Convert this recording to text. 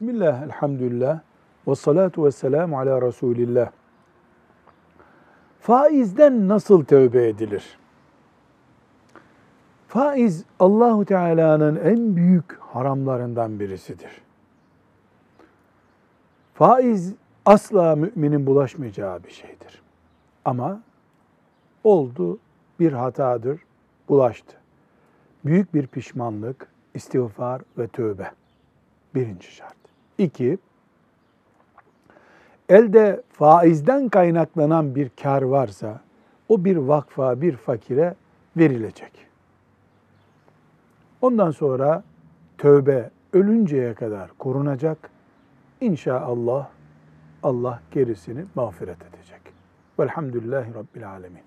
Bismillah, elhamdülillah, ve salatu ve selamu ala Resulillah. Faizden nasıl tövbe edilir? Faiz Allahu Teala'nın en büyük haramlarından birisidir. Faiz asla müminin bulaşmayacağı bir şeydir. Ama oldu bir hatadır, bulaştı. Büyük bir pişmanlık, istiğfar ve tövbe. Birinci şart. İki, elde faizden kaynaklanan bir kar varsa o bir vakfa, bir fakire verilecek. Ondan sonra tövbe ölünceye kadar korunacak. İnşallah Allah gerisini mağfiret edecek. Velhamdülillahi Rabbil Alemin.